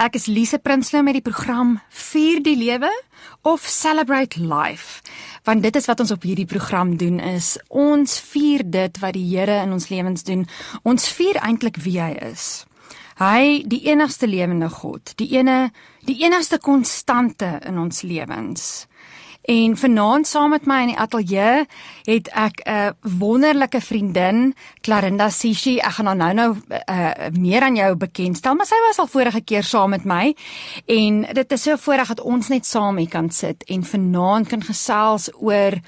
Ek is Lise Prinsloo met die program Vier die Lewe of Celebrate Life. Want dit is wat ons op hierdie program doen is ons vier dit wat die Here in ons lewens doen. Ons vier eintlik wie hy is. Hy, die enigste lewende God, die ene, die enigste konstante in ons lewens. En vanaand saam met my in die ateljee het ek 'n wonderlike vriendin, Clarinda Sishi. Ek gaan haar nou-nou uh, meer aan jou bekendstel, maar sy was al vorige keer saam met my. En dit is so voorreg dat ons net saam hier kan sit en vanaand kan gesels oor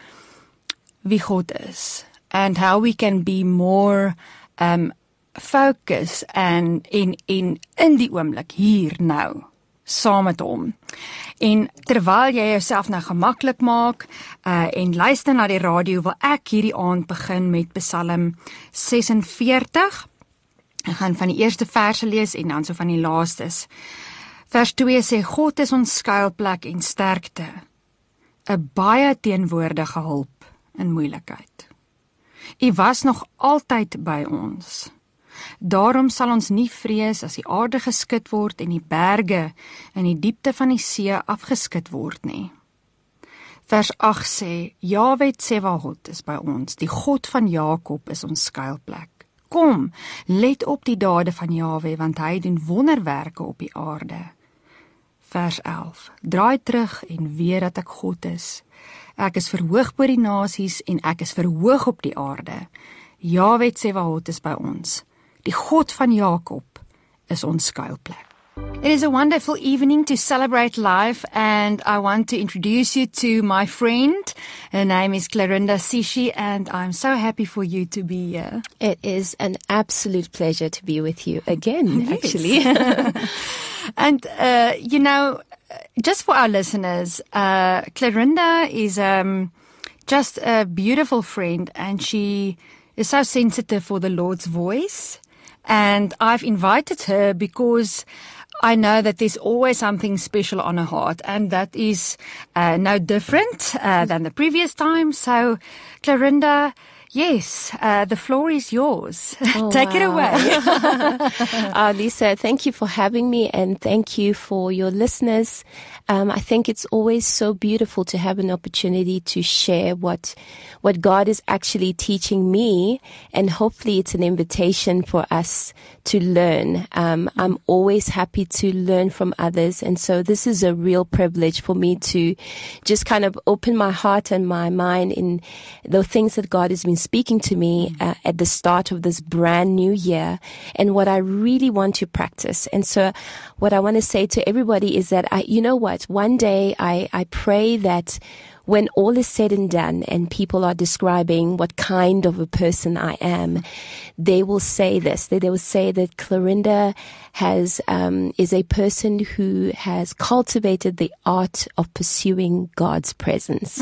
wie God is and how we can be more um focus and in in in die oomblik hier nou saam met hom. En terwyl jy jouself nou gemaklik maak uh en luister na die radio, wil ek hierdie aand begin met Psalm 46. Ek gaan van die eerste verse lees en dan so van die laastes. Vers 2 sê God is ons skuilplek en sterkte, 'n baie teenwoordige hulp in moeilikheid. U was nog altyd by ons. Daarom sal ons nie vrees as die aarde geskit word en die berge in die diepte van die see afgeskit word nie. Vers 8 sê: Jahwe Tsevahot is by ons, die God van Jakob is ons skuilplek. Kom, let op die dade van Jahwe want hy doen wonderwerke op die aarde. Vers 11: Draai terug en weet dat ek God is. Ek is verhoog bo die nasies en ek is verhoog op die aarde. Jahwe Tsevahot is by ons. Die God van Jakob is ons skuilplek. It is a wonderful evening to celebrate life and I want to introduce you to my friend. Her name is Clarinda Sishi and I'm so happy for you to be here. It is an absolute pleasure to be with you again, Yes. actually. and uh, you know, just for our listeners, uh, Clarinda is um, just a beautiful friend, and she is so sensitive for the Lord's voice. And I've invited her because I know that there's always something special on her heart, and that is uh, no different uh, than the previous time. So, Clarinda. Yes, uh, the floor is yours. Take it away. uh, Lisa, thank you for having me and thank you for your listeners. Um, I think it's always so beautiful to have an opportunity to share what what God is actually teaching me, and hopefully it's an invitation for us to learn. Um, I'm always happy to learn from others, and so this is a real privilege for me to just kind of open my heart and my mind in the things that God has been speaking to me uh, at the start of this brand new year, and what I really want to practice. And so, what I want to say to everybody is that I, you know what, one day I, I pray that when all is said and done and people are describing what kind of a person I am, they will say this. They, they will say that Clarinda has, um, is a person who has cultivated the art of pursuing God's presence.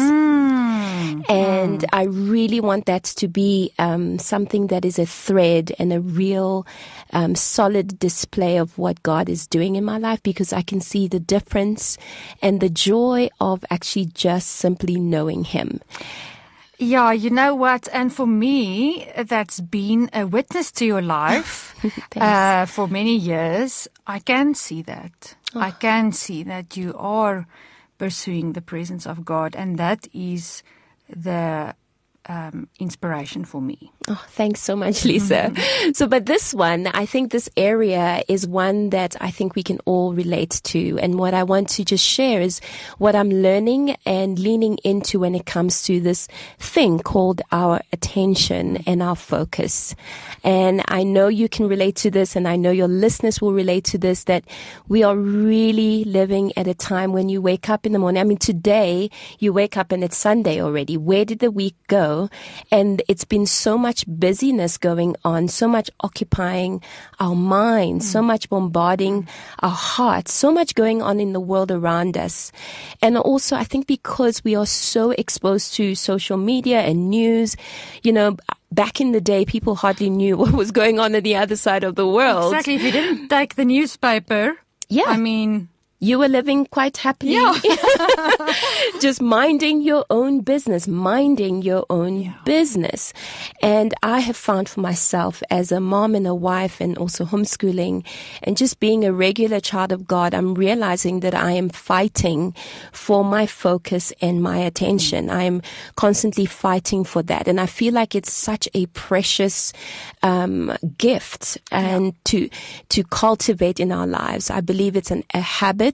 And I really want that to be um, something that is a thread and a real um, solid display of what God is doing in my life because I can see the difference and the joy of actually just simply knowing Him. Yeah, you know what? And for me, that's been a witness to your life uh, for many years. I can see that. I can see that you are pursuing the presence of God, and that is the um, inspiration for me. Oh, thanks so much, Lisa. so, but this one, I think this area is one that I think we can all relate to. And what I want to just share is what I'm learning and leaning into when it comes to this thing called our attention and our focus. And I know you can relate to this and I know your listeners will relate to this that we are really living at a time when you wake up in the morning. I mean, today you wake up and it's Sunday already. Where did the week go? And it's been so much busyness going on, so much occupying our minds, so much bombarding our hearts, so much going on in the world around us. And also, I think because we are so exposed to social media and news, you know, back in the day, people hardly knew what was going on at the other side of the world. Exactly. If you didn't take the newspaper, Yeah. I mean, you were living quite happily. Yeah. just minding your own business, minding your own Yeah. business. And I have found for myself as a mom and a wife and also homeschooling and just being a regular child of God, I'm realizing that I am fighting for my focus and my attention. I am constantly fighting for that. And I feel like it's such a precious, um, gift and to, to cultivate in our lives. I believe it's an, a habit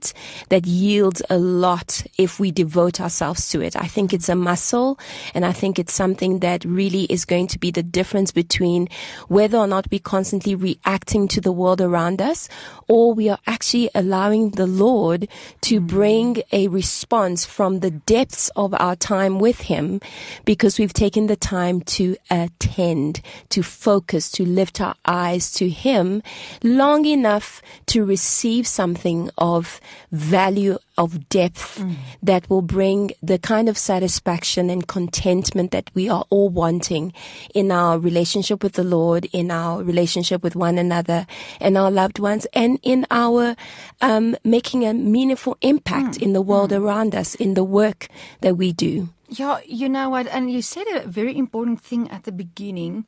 that yields a lot if we devote ourselves to it. I think it's a muscle and I think it's something that really is going to be the difference between whether or not we're constantly reacting to the world around us or we are actually allowing the Lord to mm. bring a response from the depths of our time with Him because we've taken the time to attend, to focus, to lift our eyes to Him long enough to receive something of value of depth mm. that will bring the kind of satisfaction and contentment that we are all wanting in our relationship with the Lord, in our relationship with one another and our loved ones, and in our um, making a meaningful impact mm. in the world mm. around us, in the work that we do. Yeah, you know what? And you said a very important thing at the beginning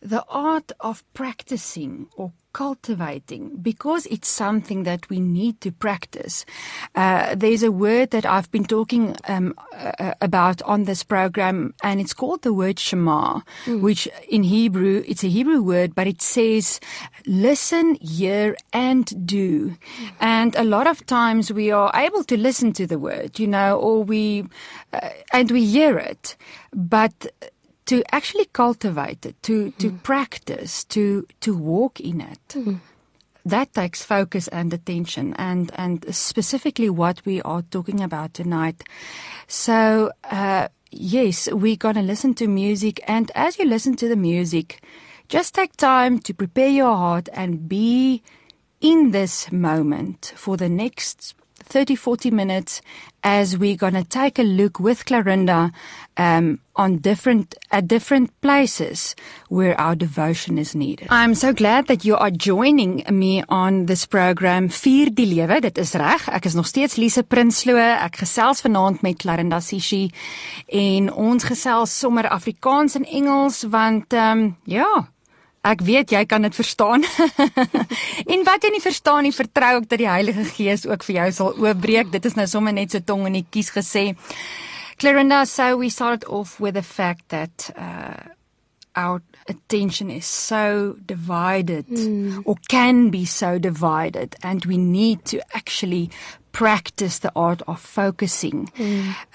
the art of practicing or cultivating, because it's something that we need to practice. Uh, there's a word that I've been talking um, uh, about on this program, and it's called the word Shema, which in Hebrew, it's a Hebrew word, but it says, listen, hear, and do. And a lot of times we are able to listen to the word, you know, or we, uh, and we hear it, but to actually cultivate it, to, to practice, to, to walk in it. That takes focus and attention and, and specifically what we are talking about tonight. So, uh, yes, we're going to listen to music and as you listen to the music, just take time to prepare your heart and be in this moment for the next 30, 40 minutes as we're going to take a look with Clarinda um, on different at different places where our devotion is needed. I'm so glad that you are joining me on this program Vier die lewe. Dit is reg. Ek is nog steeds Lise Prinsloo. Ek gesels vanaand met Clarinda Sishi en ons gesels sommer Afrikaans en Engels want ehm um, ja, Ek weet jy kan dit verstaan. en wat jy nie verstaan nie, vertrou ek dat die Heilige Gees ook vir jou sal oopbreek. Dit is nou sommer net so tong in die kies gesê. Clarinda, so we started off with the fact that uh our attention is so divided or can be so divided and we need to actually practice the art of focusing.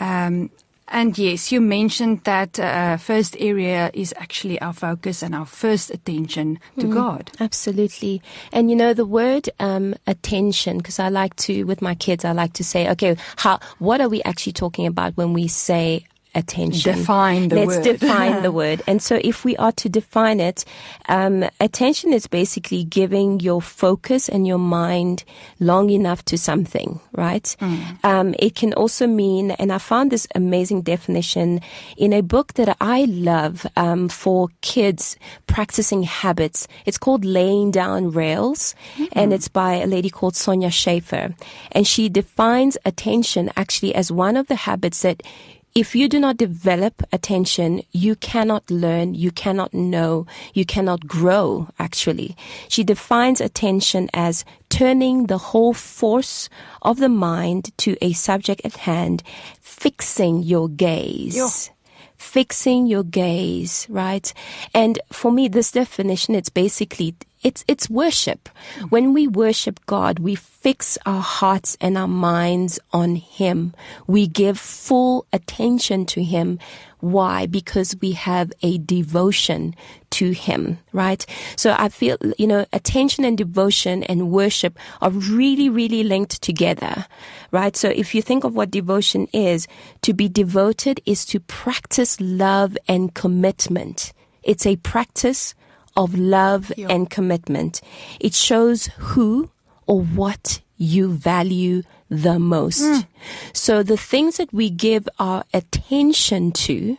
Um and yes, you mentioned that uh, first area is actually our focus and our first attention to God. Absolutely. And you know, the word um, attention, because I like to, with my kids, I like to say, okay, how, what are we actually talking about when we say attention? Define the Let's word. define the word. And so if we are to define it, um, attention is basically giving your focus and your mind long enough to something, right? Um, it can also mean, and I found this amazing definition in a book that I love um, for kids practicing habits. It's called Laying Down Rails, and it's by a lady called Sonya Shafer. And she defines attention actually as one of the habits that if you do not develop attention, you cannot learn, you cannot know, you cannot grow, actually. She defines attention as turning the whole force of the mind to a subject at hand, fixing your gaze. Yeah. Fixing your gaze, right? And for me, this definition, it's basically it's it's worship. When we worship God, we fix our hearts and our minds on Him. We give full attention to Him. Why? Because we have a devotion to Him, right? So I feel, you know, attention and devotion and worship are really, really linked together, right? So if you think of what devotion is, to be devoted is to practice love and commitment. It's a practice of love Yeah. and commitment. It shows who or what you value the most. Mm. So the things that we give our attention to,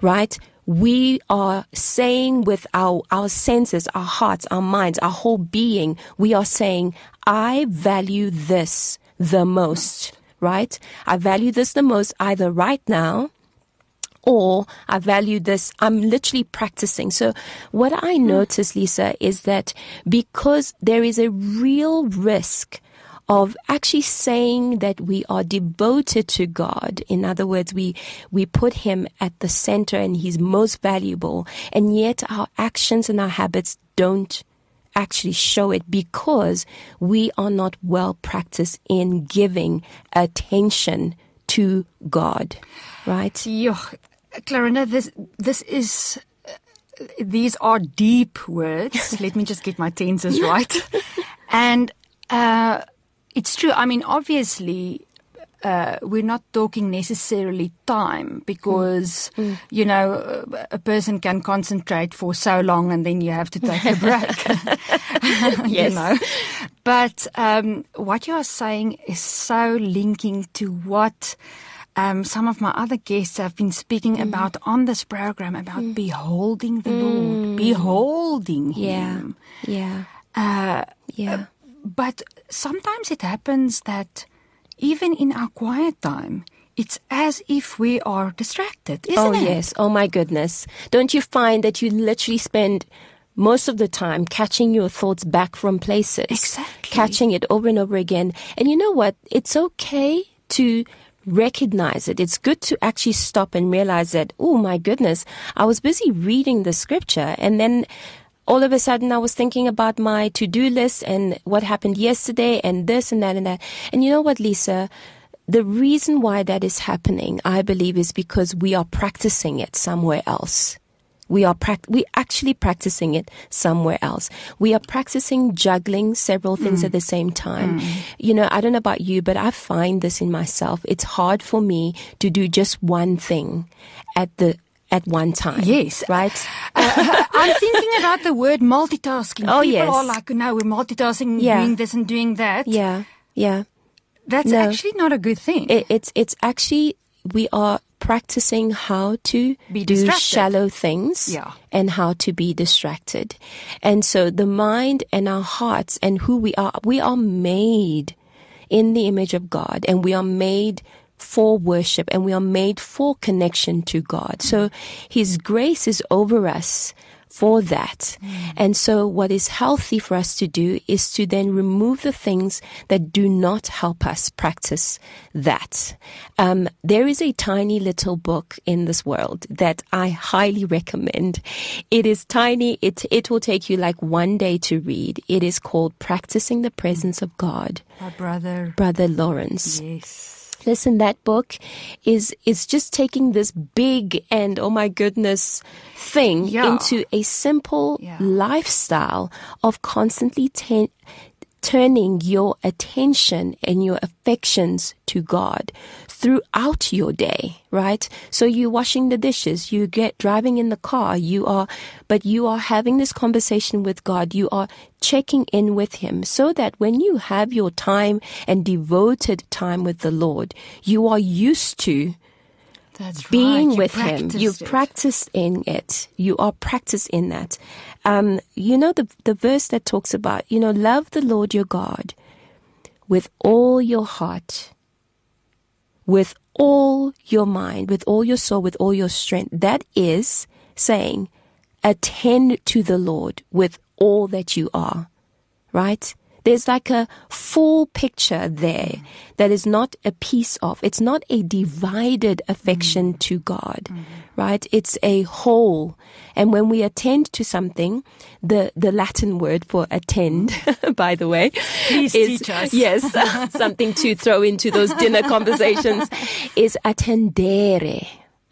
right? We are saying with our, our senses, our hearts, our minds, our whole being, we are saying, I value this the most, right? I value this the most either right now or I value this. I'm literally practicing. So what I hmm. notice, Lisa, is that because there is a real risk of actually saying that we are devoted to God. In other words, we, we put Him at the center and He's most valuable. And yet our actions and our habits don't actually show it because we are not well practiced in giving attention to God. Right? Yeah, Clarinda, this, this is, uh, these are deep words. Let me just get my tenses right. and, uh, it's true. I mean, obviously, uh, we're not talking necessarily time because mm. Mm. you know a person can concentrate for so long and then you have to take a break. yes. you know, but um, what you are saying is so linking to what. Um, some of my other guests have been speaking mm. about on this program about mm. beholding the Lord, mm. beholding Him. Yeah, yeah, uh, yeah. But sometimes it happens that even in our quiet time, it's as if we are distracted, isn't oh, it? Oh, yes. Oh, my goodness. Don't you find that you literally spend most of the time catching your thoughts back from places? Exactly. Catching it over and over again. And you know what? It's okay to recognize it. It's good to actually stop and realize that, oh my goodness, I was busy reading the scripture and then all of a sudden I was thinking about my to-do list and what happened yesterday and this and that and that. And you know what, Lisa? The reason why that is happening, I believe, is because we are practicing it somewhere else. We are pract- we actually practicing it somewhere else. We are practicing juggling several things mm. at the same time. Mm. You know, I don't know about you, but I find this in myself. It's hard for me to do just one thing at the at one time. Yes. Right? Uh, I'm thinking about the word multitasking. Oh, People yes. are like, no, we're multitasking, yeah. doing this and doing that. Yeah. Yeah. That's no. actually not a good thing. It, it's, it's actually, we are practicing how to be do distracted. shallow things yeah. and how to be distracted. And so the mind and our hearts and who we are, we are made in the image of God and we are made for worship and we are made for connection to God. So His grace is over us for that. Mm. And so what is healthy for us to do is to then remove the things that do not help us practice that. Um, there is a tiny little book in this world that I highly recommend. It is tiny. It, it will take you like one day to read. It is called Practicing the Presence of God. My brother. Brother Lawrence. Yes listen, that book is, is just taking this big and, oh my goodness, thing yeah. into a simple yeah. lifestyle of constantly ten- turning your attention and your affections to God throughout your day, right? So you're washing the dishes, you get driving in the car, you are, but you are having this conversation with God. You are checking in with Him so that when you have your time and devoted time with the Lord, you are used to that's being right. with him. You've it. practiced in it. You are practiced in that. Um, you know the the verse that talks about, you know, love the Lord your God with all your heart, with all your mind, with all your soul, with all your strength. That is saying, attend to the Lord with all that you are. Right? There's like a full picture there that is not a piece of. It's not a divided affection mm. to God, mm. right? It's a whole. And when we attend to something, the, the Latin word for attend, by the way, Please is, teach us. yes, something to throw into those dinner conversations is attendere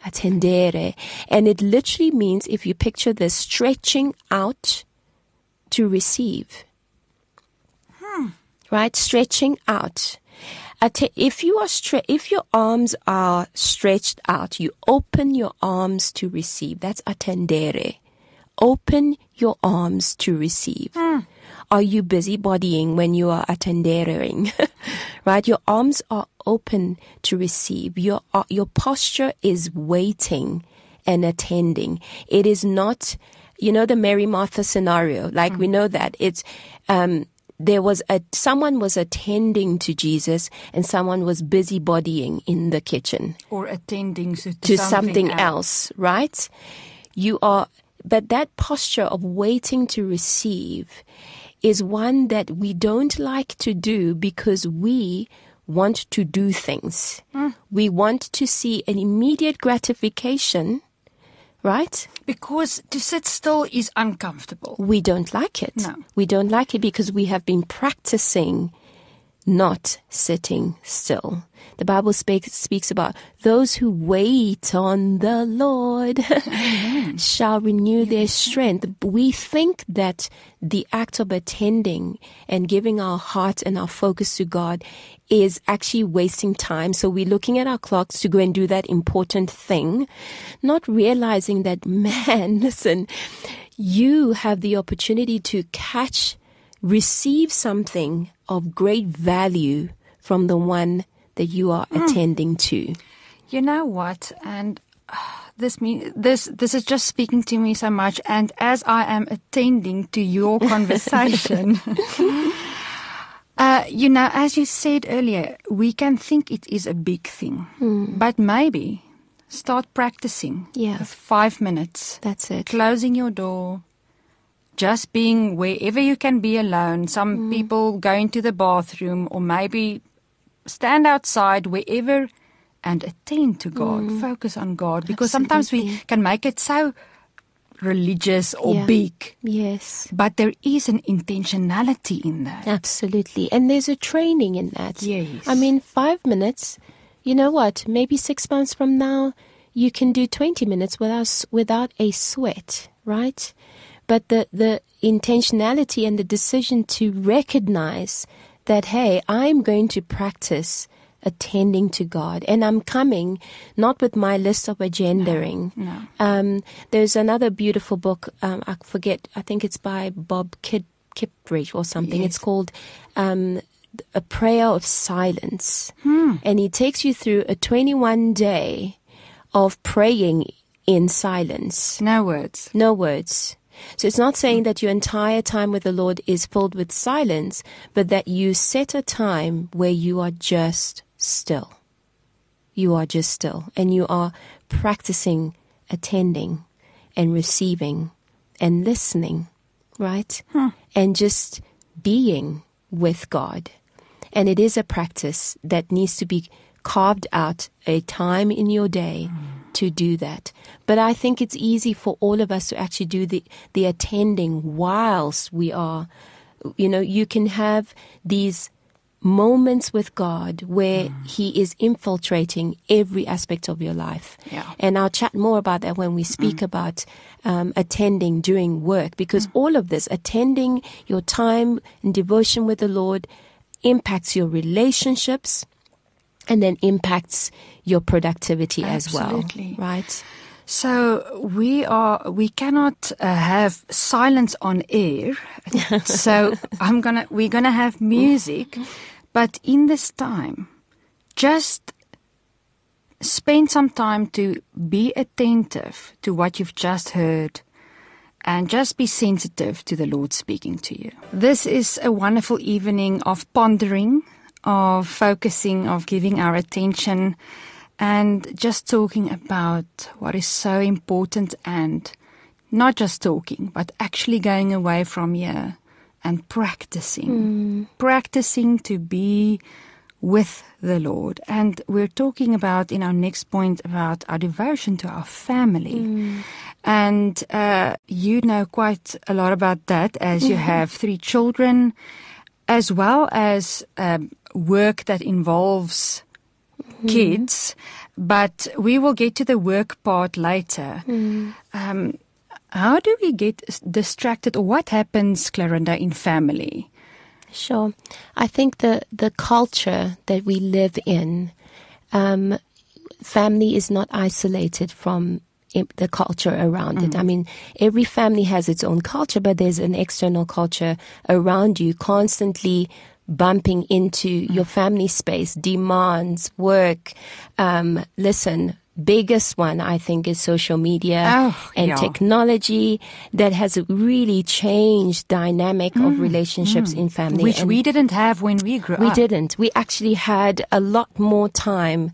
attendere. And it literally means, if you picture this, stretching out to receive right? Stretching out. If you are stre- if your arms are stretched out, you open your arms to receive. That's attendere. Open your arms to receive. Mm. Are you busybodying when you are attendering? right? Your arms are open to receive. Your, uh, your posture is waiting and attending. It is not, you know, the Mary Martha scenario. Like mm. we know that it's, um, there was a someone was attending to Jesus and someone was busybodying in the kitchen or attending to, to something, else, right? You are, but that posture of waiting to receive is one that we don't like to do because we want to do things. Hmm. We want to see an immediate gratification, right? Because to sit still is uncomfortable. We don't like it. No. We don't like it because we have been practicing not sitting still. The Bible speaks, speaks about those who wait on the Lord shall renew their strength. We think that the act of attending and giving our heart and our focus to God is actually wasting time. So we're looking at our clocks to go and do that important thing, not realizing that, man, listen, you have the opportunity to catch receive something of great value from the one that you are attending to. You know what? And uh, this me this this is just speaking to me so much. And as I am attending to your conversation, uh, you know, as you said earlier, we can think it is a big thing, but maybe start practicing. Yeah. with five minutes. That's it. closing your door, just being wherever you can be alone. Some mm. people go into the bathroom or maybe stand outside wherever and attend to God, mm. focus on God because sometimes we can make it so religious or Yeah. big, Yes. but there is an intentionality in that. Absolutely. And there's a training in that. Yes. I mean, five minutes, you know what? Maybe six months from now, you can do 20 minutes without, without a sweat, right? But the, the intentionality and the decision to recognize that, hey, I'm going to practice attending to God and I'm coming not with my list of agendering. no. Um, there's another beautiful book. Um, I forget. I think it's by Bob Kid, Kippridge or something. It's called um, A Prayer of Silence, Hmm. and he takes you through a 21 day of praying in silence, No words. no words. So it's not saying that your entire time with the Lord is filled with silence, but that you set a time where you are just still. You are just still and you are practicing attending and receiving and listening, right? And just being with God. And it is a practice that needs to be carved out a time in your day mm. To do that. But I think it's easy for all of us to actually do the, the attending whilst we are, you know, you can have these moments with God where mm. He is infiltrating every aspect of your life. Yeah. And I'll chat more about that when we speak mm-hmm. about um, attending during work, because mm. all of this, attending your time and devotion with the Lord, impacts your relationships and then impacts your productivity as well. Right? So we are we cannot uh, have silence on air. so I'm gonna we're gonna have music, but in this time, just spend some time to be attentive to what you've just heard. And just be sensitive to the Lord speaking to you. This is a wonderful evening of pondering, of focusing, of giving our attention and just talking about what is so important and not just talking, but actually going away from here and practicing. Practicing to be with the Lord. And we're talking about in our next point about our devotion to our family. And uh, you know quite a lot about that as you have three children, as well as um, work that involves kids. But we will get to the work part later. Um, how do we get distracted, or what happens, Clarinda, in family? Sure. I think the, the culture that we live in, um, family is not isolated from the culture around it. I mean, every family has its own culture, but there's an external culture around you constantly bumping into your family space, demands, work. Um, listen, biggest one, I think, is social media Oh, and yeah. technology that has really changed dynamic of relationships in family. Mm, Which And we didn't have when we grew we up. We didn't. We actually had a lot more time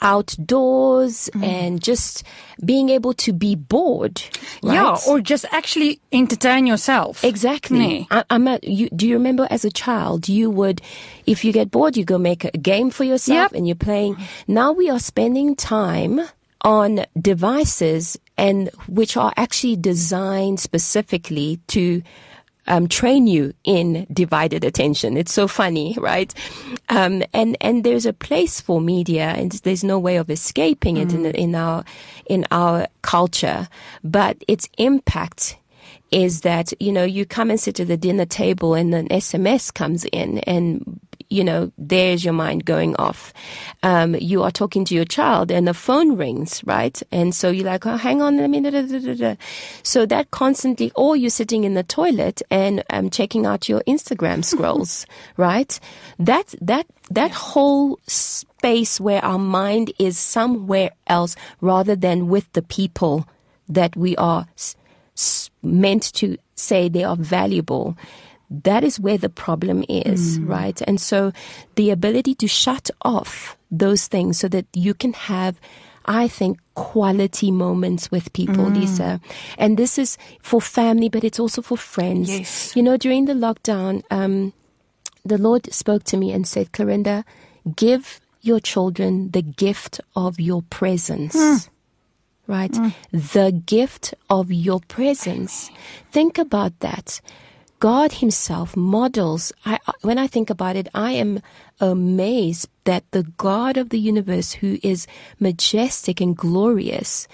outdoors Mm. and just being able to be bored. Yeah, or just actually entertain yourself. Exactly. Nee. I, I'm a, you, do you remember as a child, you would, if you get bored, you go make a game for yourself Yep. and you're playing. Now we are spending time on devices and which are actually designed specifically to um, train you in divided attention. It's so funny, right? Um, and and there's a place for media, and there's no way of escaping it in in our in our culture. But its impact is that you know you come and sit at the dinner table, and an SMS comes in, and you know there's your mind going off. Um, you are talking to your child, and the phone rings, right? And so you're like, oh, hang on a minute. So that constantly, or you're sitting in the toilet and um, checking out your Instagram scrolls, right? That that that whole space where our mind is somewhere else rather than with the people that we are s- s- meant to say they are valuable. That is where the problem is, mm. right? And so the ability to shut off those things so that you can have, I think, quality moments with people, mm. Lisa. And this is for family, but it's also for friends. Yes. You know, during the lockdown, um, the Lord spoke to me and said, Clarinda, give your children the gift of your presence. Hmm. Right? Hmm. The gift of your presence. Think about that. God Himself models. I, when I think about it, I am amazed that the God of the universe, who is majestic and glorious,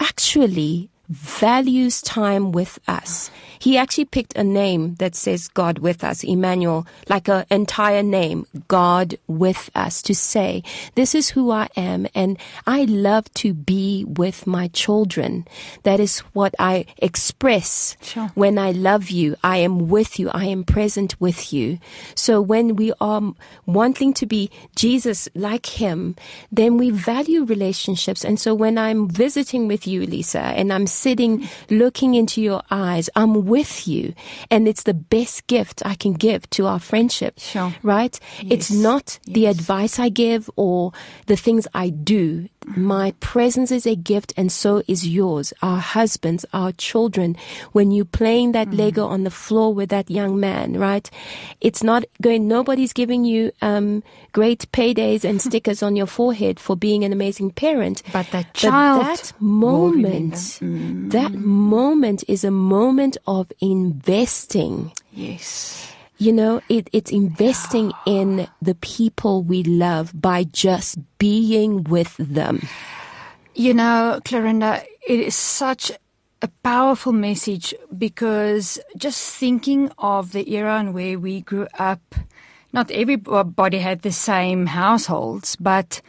actually values time with us. He actually picked a name that says God with us, Emmanuel, like an entire name, God with us, to say, this is who I am and I love to be with my children. That is what I express Sure. when I love you. I am with you. I am present with you. So when we are wanting to be Jesus like him, then we value relationships. And so when I'm visiting with you, Lisa, and I'm sitting looking into your eyes, I'm with you. And it's the best gift I can give to our friendship. Sure. Right? It's Yes. not the advice I give or the things I do. My presence is a gift and so is yours. Our husbands, our children. When you're playing that Lego on the floor with that young man, right? It's not going, nobody's giving you, um, great paydays and stickers on your forehead for being an amazing parent. But that child that will moment, that moment is a moment of investing. Yes. You know, it, it's investing in the people we love by just being with them. You know, Clarinda, it is such a powerful message because just thinking of the era and where we grew up, not everybody had the same households, but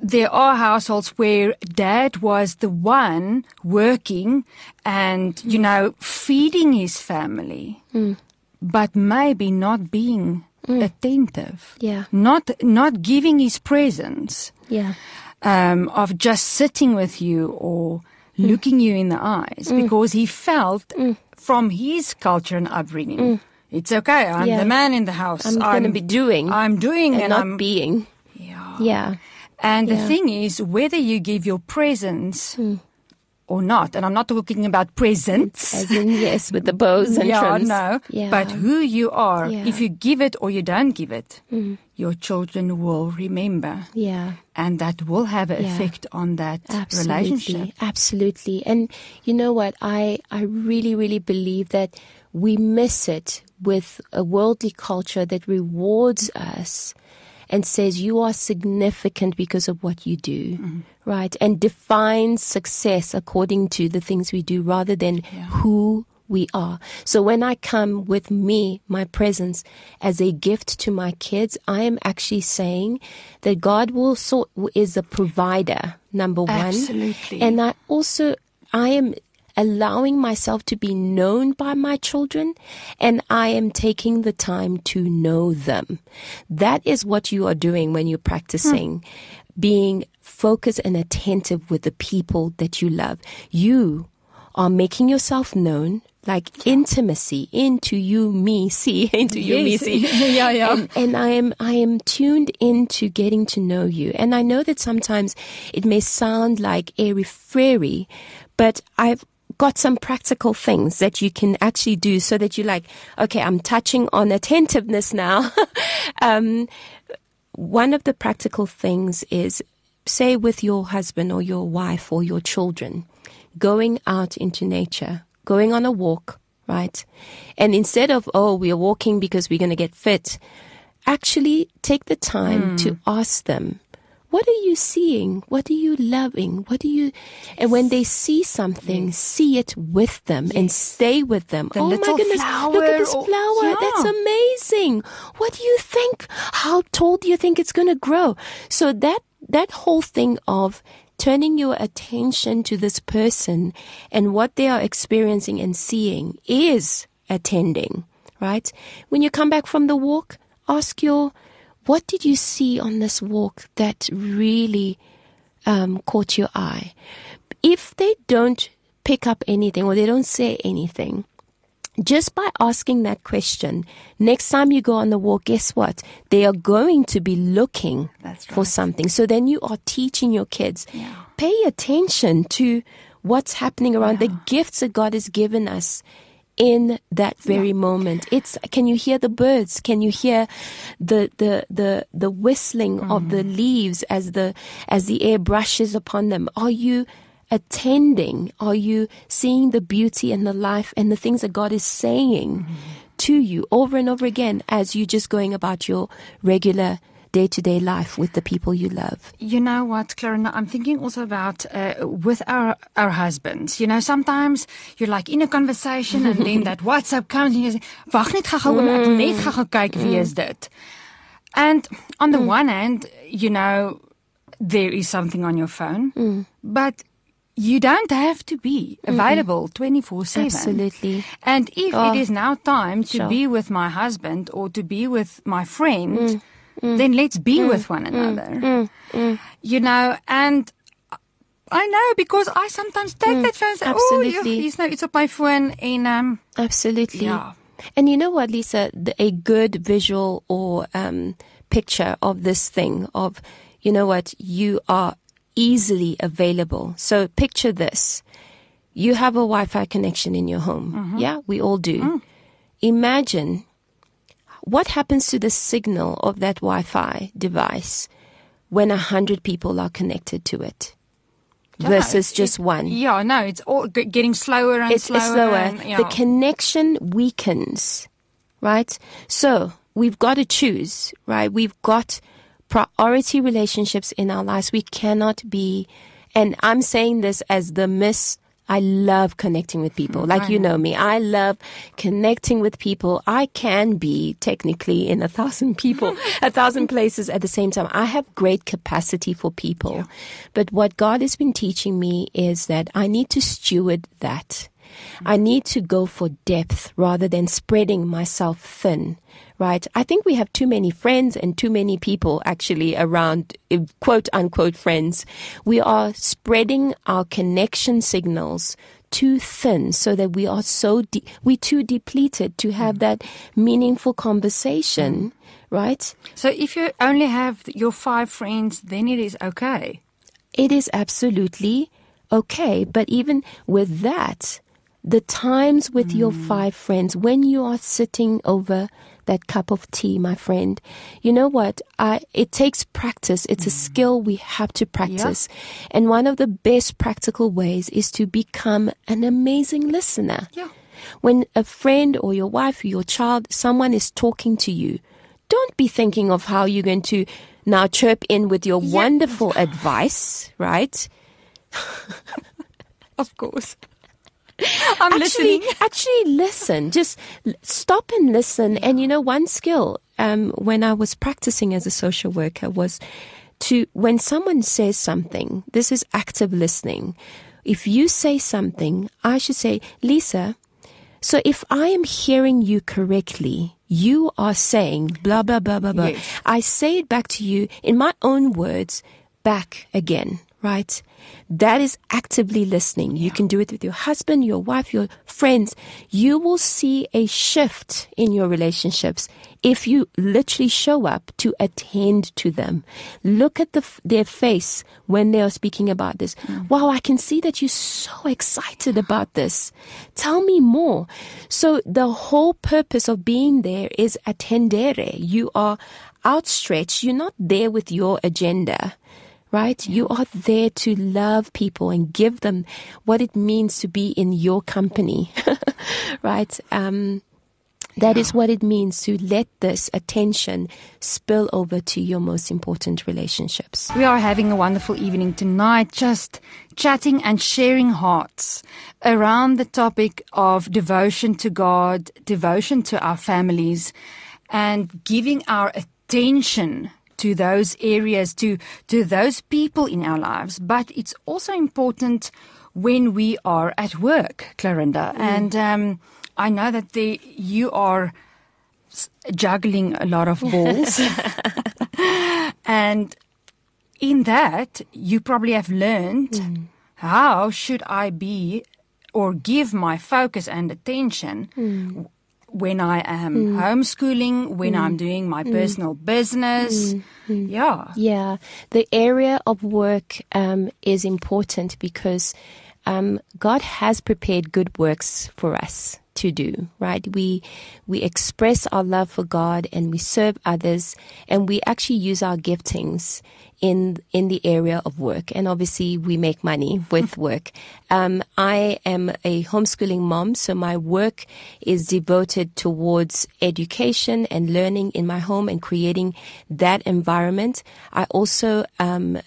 there are households where dad was the one working and, you know, feeding his family, mm. But maybe not being mm. attentive. Yeah. Not, not giving his presence Yeah. um, of just sitting with you or mm. looking you in the eyes mm. because he felt from his culture and upbringing, it's okay. I'm Yeah. the man in the house. I'm gonna be doing I'm doing, And and, not I'm being. Yeah. Yeah. And the thing is, whether you give your presence or not, and I'm not talking about presents. As in, yes, with the bows and yeah, trims. no. Yeah. But who you are, Yeah. if you give it or you don't give it, mm. your children will remember. yeah. And that will have an Yeah. effect on that Absolutely. relationship. Absolutely. And you know what? I, I really, really believe that we miss it with a worldly culture that rewards us and says you are significant because of what you do, mm-hmm. right? And defines success according to the things we do rather than who we are. So when I come with me, my presence as a gift to my kids, I am actually saying that God will sort is a provider, number one. Absolutely. And I also I am allowing myself to be known by my children and I am taking the time to know them. That is what you are doing when you're practicing being focused and attentive with the people that you love. You are making yourself known, like intimacy into you, me, see, into you, me, see. Yeah, yeah. And, and I am, I am tuned into getting to know you. And I know that sometimes it may sound like airy fairy, but I've got some practical things that you can actually do so that you're like, okay, I'm touching on attentiveness now. um, one of the practical things is say with your husband or your wife or your children, going out into nature, going on a walk, right? And instead of, oh, we are walking because we're going to get fit, actually take the time to ask them, what are you seeing? What are you loving? What do you, and when they see something, see it with them and stay with them. The oh my goodness, look at flower this or- flower. That's amazing. What do you think? How tall do you think it's going to grow? So that, that whole thing of turning your attention to this person and what they are experiencing and seeing is attending, right? When you come back from the walk, ask your, what did you see on this walk that really um, caught your eye? If they don't pick up anything or they don't say anything, just by asking that question, next time you go on the walk, guess what? They are going to be looking That's for something. So then you are teaching your kids, pay attention to what's happening around the gifts that God has given us in that very moment. It's can you hear the birds? Can you hear the the the the whistling of the mm-hmm. leaves as the as the air brushes upon them? Are you attending? Are you seeing the beauty and the life and the things that God is saying mm-hmm. to you over and over again as you just going about your regular day to day life with the people you love? You know what, Clarinda? I'm thinking also about uh, with our our husbands. You know, sometimes you're like in a conversation and then that WhatsApp comes and you say, "Wag net gou-gou, mm. ek wil net gou-gou kyk wie is mm. dit." And on the mm. one hand, you know, there is something on your phone, but you don't have to be available 24/7. Absolutely. And if Oh, it is now time to sure. be with my husband or to be with my friend, Mm. then let's be mm. with one mm. another. You know, and I know because I sometimes take that phone and say, oh, Absolutely. you, know, it's on my phone and um, Absolutely. Yeah. And you know what, Lisa? The, a good visual or um, picture of this thing of, you know what, you are easily available. So picture this. You have a Wi-Fi connection in your home. Mm-hmm. Yeah, we all do. Imagine what happens to the signal of that Wi-Fi device when a hundred people are connected to it versus it- just one yeah, no, it's all getting slower and it's, slower. it's slower. and, yeah. The connection weakens, right? So we've got to choose, right? We've got priority relationships in our lives. We cannot be, and I'm saying this as the miss. I love connecting with people. Like you know me. I love connecting with people. I can be technically in a thousand people, a thousand places at the same time. I have great capacity for people. But what God has been teaching me is that I need to steward that. I need to go for depth rather than spreading myself thin, right? I think we have too many friends and too many people actually around, eh, quote unquote friends. We are spreading our connection signals too thin so that we are so, de- we too depleted to have that meaningful conversation, right? so if you only have your five friends, then it is okay. it is absolutely okay. But even with that, the times with your hmm. five friends, when you are sitting over that cup of tea, my friend, you know what? I, it takes practice. It's a hmm. skill we have to practice. And one of the best practical ways is to become an amazing listener. Yeah. When a friend or your wife or your child, someone is talking to you, don't be thinking of how you're going to now chirp in with your wonderful advice, right? Of course. I'm actually, listening. actually listen. Just stop and listen. And you know, one skill um, when I was practicing as a social worker was to when someone says something. This is active listening. If you say something, I should say, Lisa. So if I am hearing you correctly, you are saying blah blah blah blah blah. Yes. I say it back to you in my own words. back again, right? That is actively listening. You can do it with your husband, your wife, your friends. You will see a shift in your relationships if you literally show up to attend to them. Look at the, their face when they are speaking about this. Mm. Wow, I can see that you're so excited about this. Tell me more. So the whole purpose of being there is attendere. You are outstretched. You're not there with your agenda right? You are there to love people and give them what it means to be in your company, right? Um, that is what it means to let this attention spill over to your most important relationships. We are having a wonderful evening tonight, just chatting and sharing hearts around the topic of devotion to God, devotion to our families, and giving our attention to those areas, to, to those people in our lives. But it's also important when we are at work, Clarinda. Mm. And um, I know that the, you are juggling a lot of balls. and in that, you probably have learned mm. how should I be or give my focus and attention mm when I am mm. homeschooling, when mm. I'm doing my mm. personal business. Mm. Mm. Yeah. Yeah. The area of work um, is important because um, God has prepared good works for us to do, right? We we express our love for God and we serve others and we actually use our giftings in in the area of work, and obviously we make money with work. Um, I am a homeschooling mom, so my work is devoted towards education and learning in my home and creating that environment. I also um,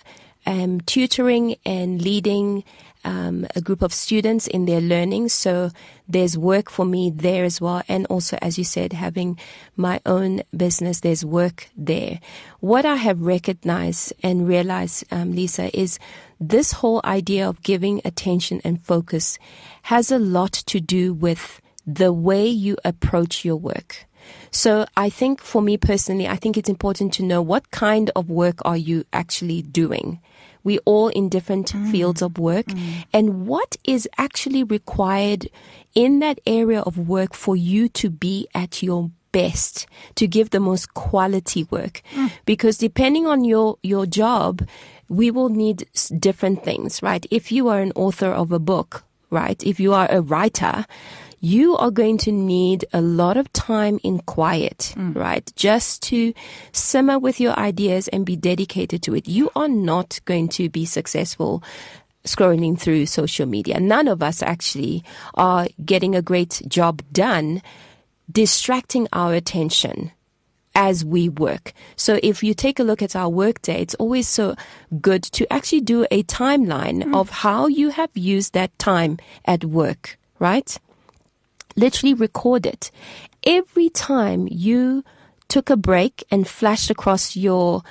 am tutoring and leading um, a group of students in their learning. So there's work for me there as well. And also, as you said, having my own business, there's work there. What I have recognized and realized, um, Lisa, is this whole idea of giving attention and focus has a lot to do with the way you approach your work. So I think for me personally, I think it's important to know what kind of work are you actually doing? We all in different mm. fields of work mm. and what is actually required in that area of work for you to be at your best to give the most quality work mm. because depending on your your job we will need different things right if you are an author of a book right if you are a writer you are going to need a lot of time in quiet, mm. right? Just to simmer with your ideas and be dedicated to it. You are not going to be successful scrolling through social media. None of us actually are getting a great job done distracting our attention as we work. So if you take a look at our workday, it's always so good to actually do a timeline mm. of how you have used that time at work, right? Literally record it. Every time you took a break and flashed across your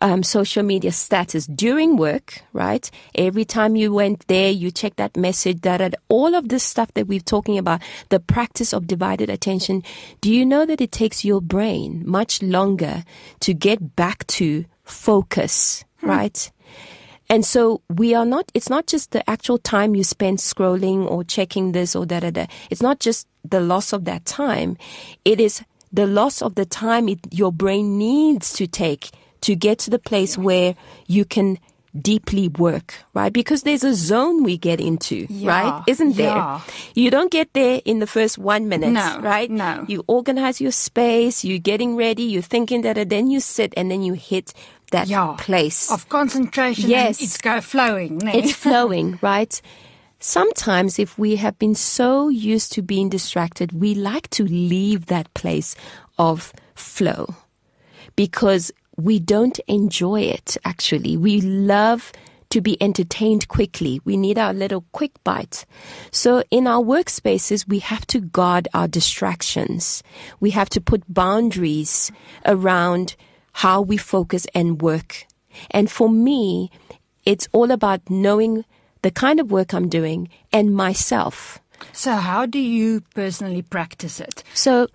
um, social media status during work, right? Every time you went there, you checked that message, that all of this stuff that we're talking about, the practice of divided attention. Do you know that it takes your brain much longer to get back to focus, hmm. right? And so we are not, it's not just the actual time you spend scrolling or checking this or da da da. It's not just the loss of that time. It is the loss of the time it, your brain needs to take to get to the place where you can deeply work, right? Because there's a zone we get into, yeah, right? Isn't there? Yeah. You don't get there in the first one minute, no, right? No. You organize your space, you're getting ready, you're thinking that, then you sit and then you hit that yeah, place of concentration. Yes, it's go flowing. No? It's flowing, right? Sometimes, if we have been so used to being distracted, we like to leave that place of flow because we don't enjoy it. Actually, we love to be entertained quickly. We need our little quick bite. So in our workspaces, we have to guard our distractions. We have to put boundaries around how we focus and work. And for me, it's all about knowing the kind of work I'm doing and myself. So, how do you personally practice it? So,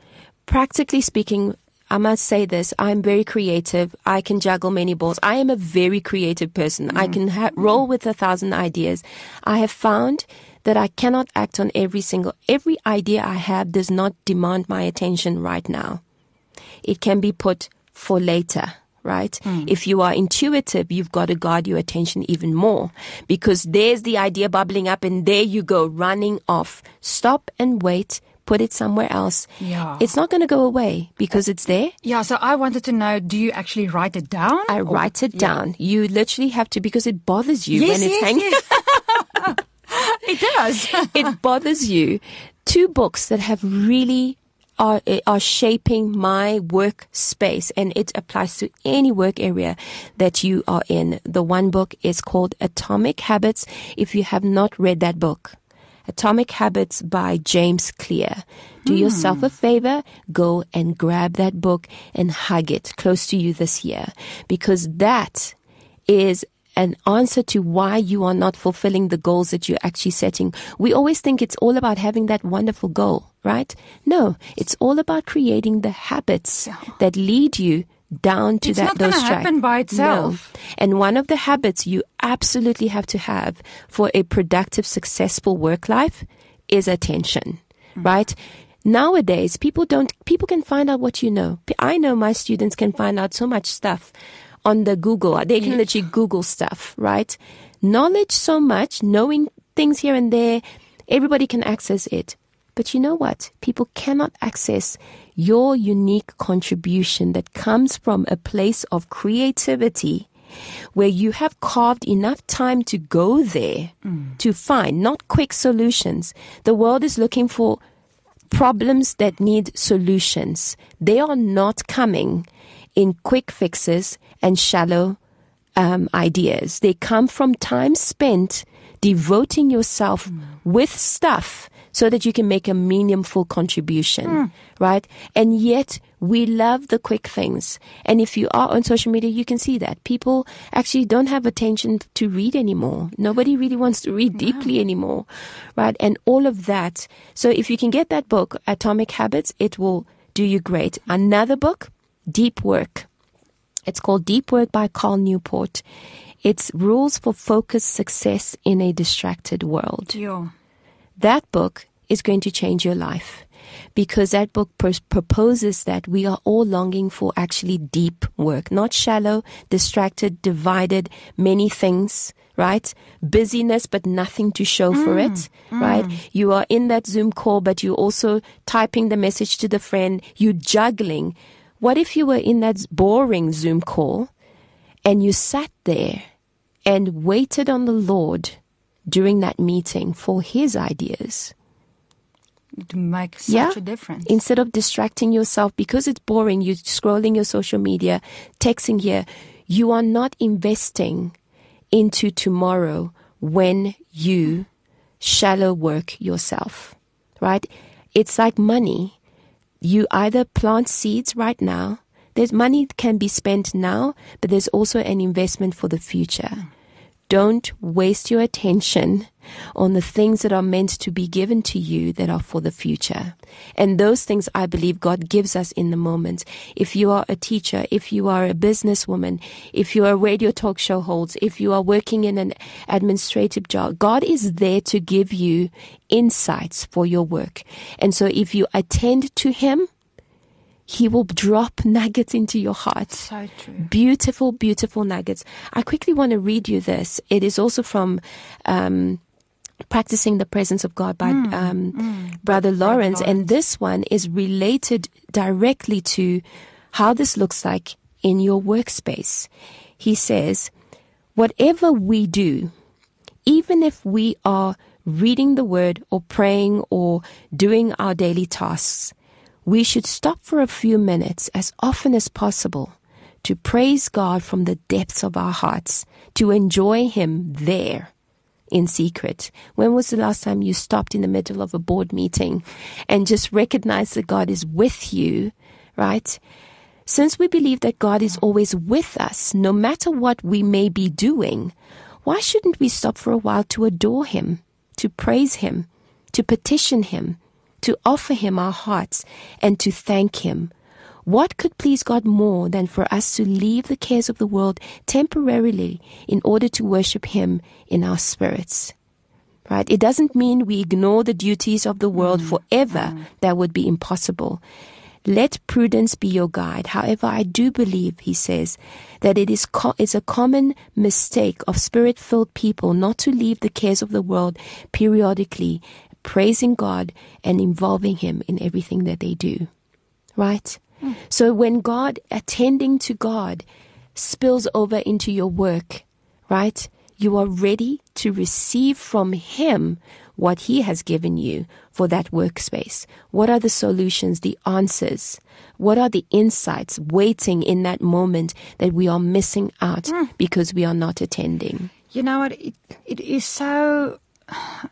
practically speaking, I must say this. I'm very creative. I can juggle many balls. I am a very creative person. Mm. I can ha- roll with a thousand ideas. I have found that I cannot act on every single, every idea I have does not demand my attention right now. It can be put for later right? Mm. If you are intuitive, you've got to guard your attention even more because there's the idea bubbling up and there you go running off. Stop and wait put it somewhere else, yeah. it's not going to go away because it's there. Yeah, so I wanted to know do you actually write it down? I or, write it yeah. down. You literally have to because it bothers you yes, when it's yes, hanging. Yes. it does. it bothers you. Two books that have really are, are shaping my work space and it applies to any work area that you are in. The one book is called Atomic Habits. If you have not read that book, Atomic Habits by James Clear. Do mm. yourself a favor, go and grab that book and hug it close to you this year because that is an answer to why you are not fulfilling the goals that you're actually setting. We always think it's all about having that wonderful goal, right? No, it's all about creating the habits that lead you down to it's that those tracks. happen by itself. No. And one of the habits you absolutely have to have for a productive, successful work life is attention, mm. right? Nowadays, people don't, people can find out what you know. I know my students can find out so much stuff on the Google. They can literally Google stuff, right? Knowledge so much, knowing things here and there, everybody can access it. But you know what? People cannot access your unique contribution that comes from a place of creativity where you have carved enough time to go there mm. to find not quick solutions. The world is looking for problems that need solutions. They are not coming in quick fixes and shallow um, ideas. They come from time spent devoting yourself mm. with stuff so that you can make a meaningful contribution, mm. right? And yet we love the quick things. And if you are on social media, you can see that people actually don't have attention to read anymore. Nobody really wants to read deeply anymore, right? And all of that. So if you can get that book, Atomic Habits, it will do you great. Another book, Deep Work. It's called Deep Work by Cal Newport. It's rules for focused success in a distracted world. Yeah. That book is going to change your life because that book pr- proposes that we are all longing for actually deep work, not shallow, distracted, divided, many things, right? Busyness, but nothing to show mm, for it, mm. right? You are in that Zoom call, but you're also typing the message to the friend, you're juggling. What if you were in that boring Zoom call and you sat there and waited on the Lord during that meeting for his ideas. It makes such yeah? a difference. Instead of distracting yourself because it's boring, you're scrolling your social media, texting here, you are not investing into tomorrow when you shallow work yourself, right? It's like money. You either plant seeds right now. There's money can be spent now, but there's also an investment for the future. Don't waste your attention on the things that are meant to be given to you that are for the future. And those things I believe God gives us in the moment. If you are a teacher, if you are a businesswoman, if you are a radio talk show host, if you are working in an administrative job, God is there to give you insights for your work. And so if you attend to Him, he will drop nuggets into your heart. So true. Beautiful, beautiful nuggets. I quickly want to read you this. It is also from um, Practicing the Presence of God by mm, um, mm. Brother Lawrence. Lawrence. And this one is related directly to how this looks like in your workspace. He says, Whatever we do, even if we are reading the word or praying or doing our daily tasks, we should stop for a few minutes as often as possible to praise God from the depths of our hearts, to enjoy Him there in secret. When was the last time you stopped in the middle of a board meeting and just recognized that God is with you, right? Since we believe that God is always with us, no matter what we may be doing, why shouldn't we stop for a while to adore Him, to praise Him, to petition Him, to offer Him our hearts and to thank Him. What could please God more than for us to leave the cares of the world temporarily in order to worship Him in our spirits? Right? It doesn't mean we ignore the duties of the world mm. forever. Mm. That would be impossible. Let prudence be your guide. However, I do believe, he says, that it is co- it's a common mistake of spirit filled people not to leave the cares of the world periodically, praising God and involving Him in everything that they do. Right? Mm. So when God, attending to God, spills over into your work, right? You are ready to receive from Him what He has given you for that workspace. What are the solutions, the answers? What are the insights waiting in that moment that we are missing out mm. because we are not attending? You know what? It, it is so,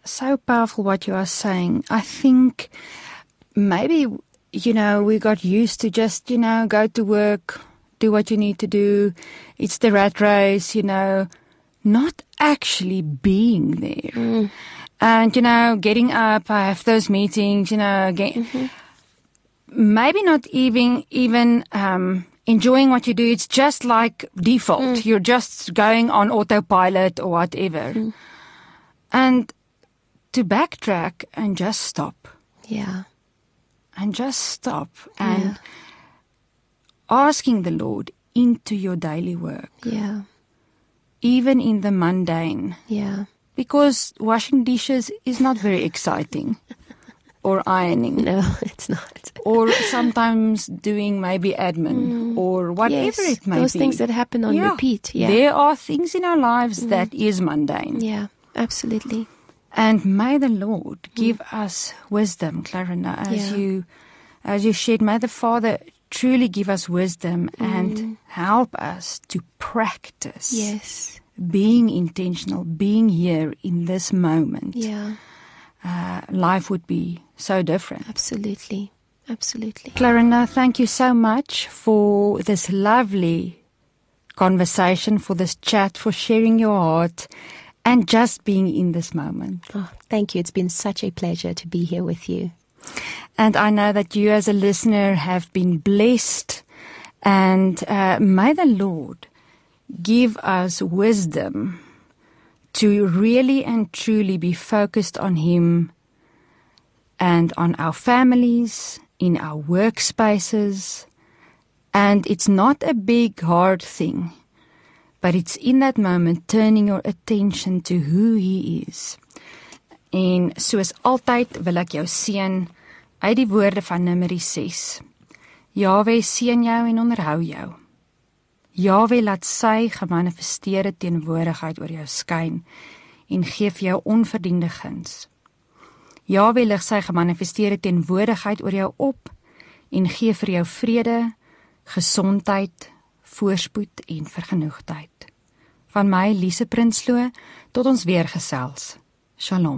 so powerful what you are saying. I think maybe you know, we got used to just, you know, go to work, do what you need to do. It's the rat race, you know, not actually being there. Mm. And, you know, getting up, I have those meetings, you know, get, mm-hmm. maybe not even, even, um, enjoying what you do. It's just like default. Mm. You're just going on autopilot or whatever. Mm. And to backtrack and just stop. Yeah and just stop and yeah. asking the Lord into your daily work. Yeah. Even in the mundane. Yeah. Because washing dishes is not very exciting. or ironing. No, it's not. or sometimes doing maybe admin mm. or whatever yes, it may those be. Those things that happen on yeah. repeat. Yeah. There are things in our lives mm. that is mundane. Yeah, absolutely. And may the Lord mm. give mm. us wisdom, Clarinda, as yeah. you as you shared. May the Father truly give us wisdom mm. and help us to practice. Yes. Being intentional, being here in this moment. Yeah. Uh, life would be so different. Absolutely. Absolutely. Clarinda, thank you so much for this lovely conversation, for this chat, for sharing your heart and just being in this moment. Oh, thank you. It's been such a pleasure to be here with you. And I know that you, as a listener, have been blessed. And uh, may the Lord give us wisdom to really and truly be focused on Him and on our families, in our workspaces. And it's not a big, hard thing. But it's in that moment turning your attention to who he is. En soos altyd wil ek jou seën uit die woorde van Numeri 6. Jawe seën jou en onderhou jou. Jawe laat sy gemanifesteerde teenwoordigheid oor jou skyn en gee vir jou onverdiende guns. Jawe lig sy gemanifesteerde teenwoordigheid oor jou op en gee vir jou vrede, gesondheid, voorspoed en vergenoegdheid. Van my Lise Prinsloo tot ons weer gesels. Shalom.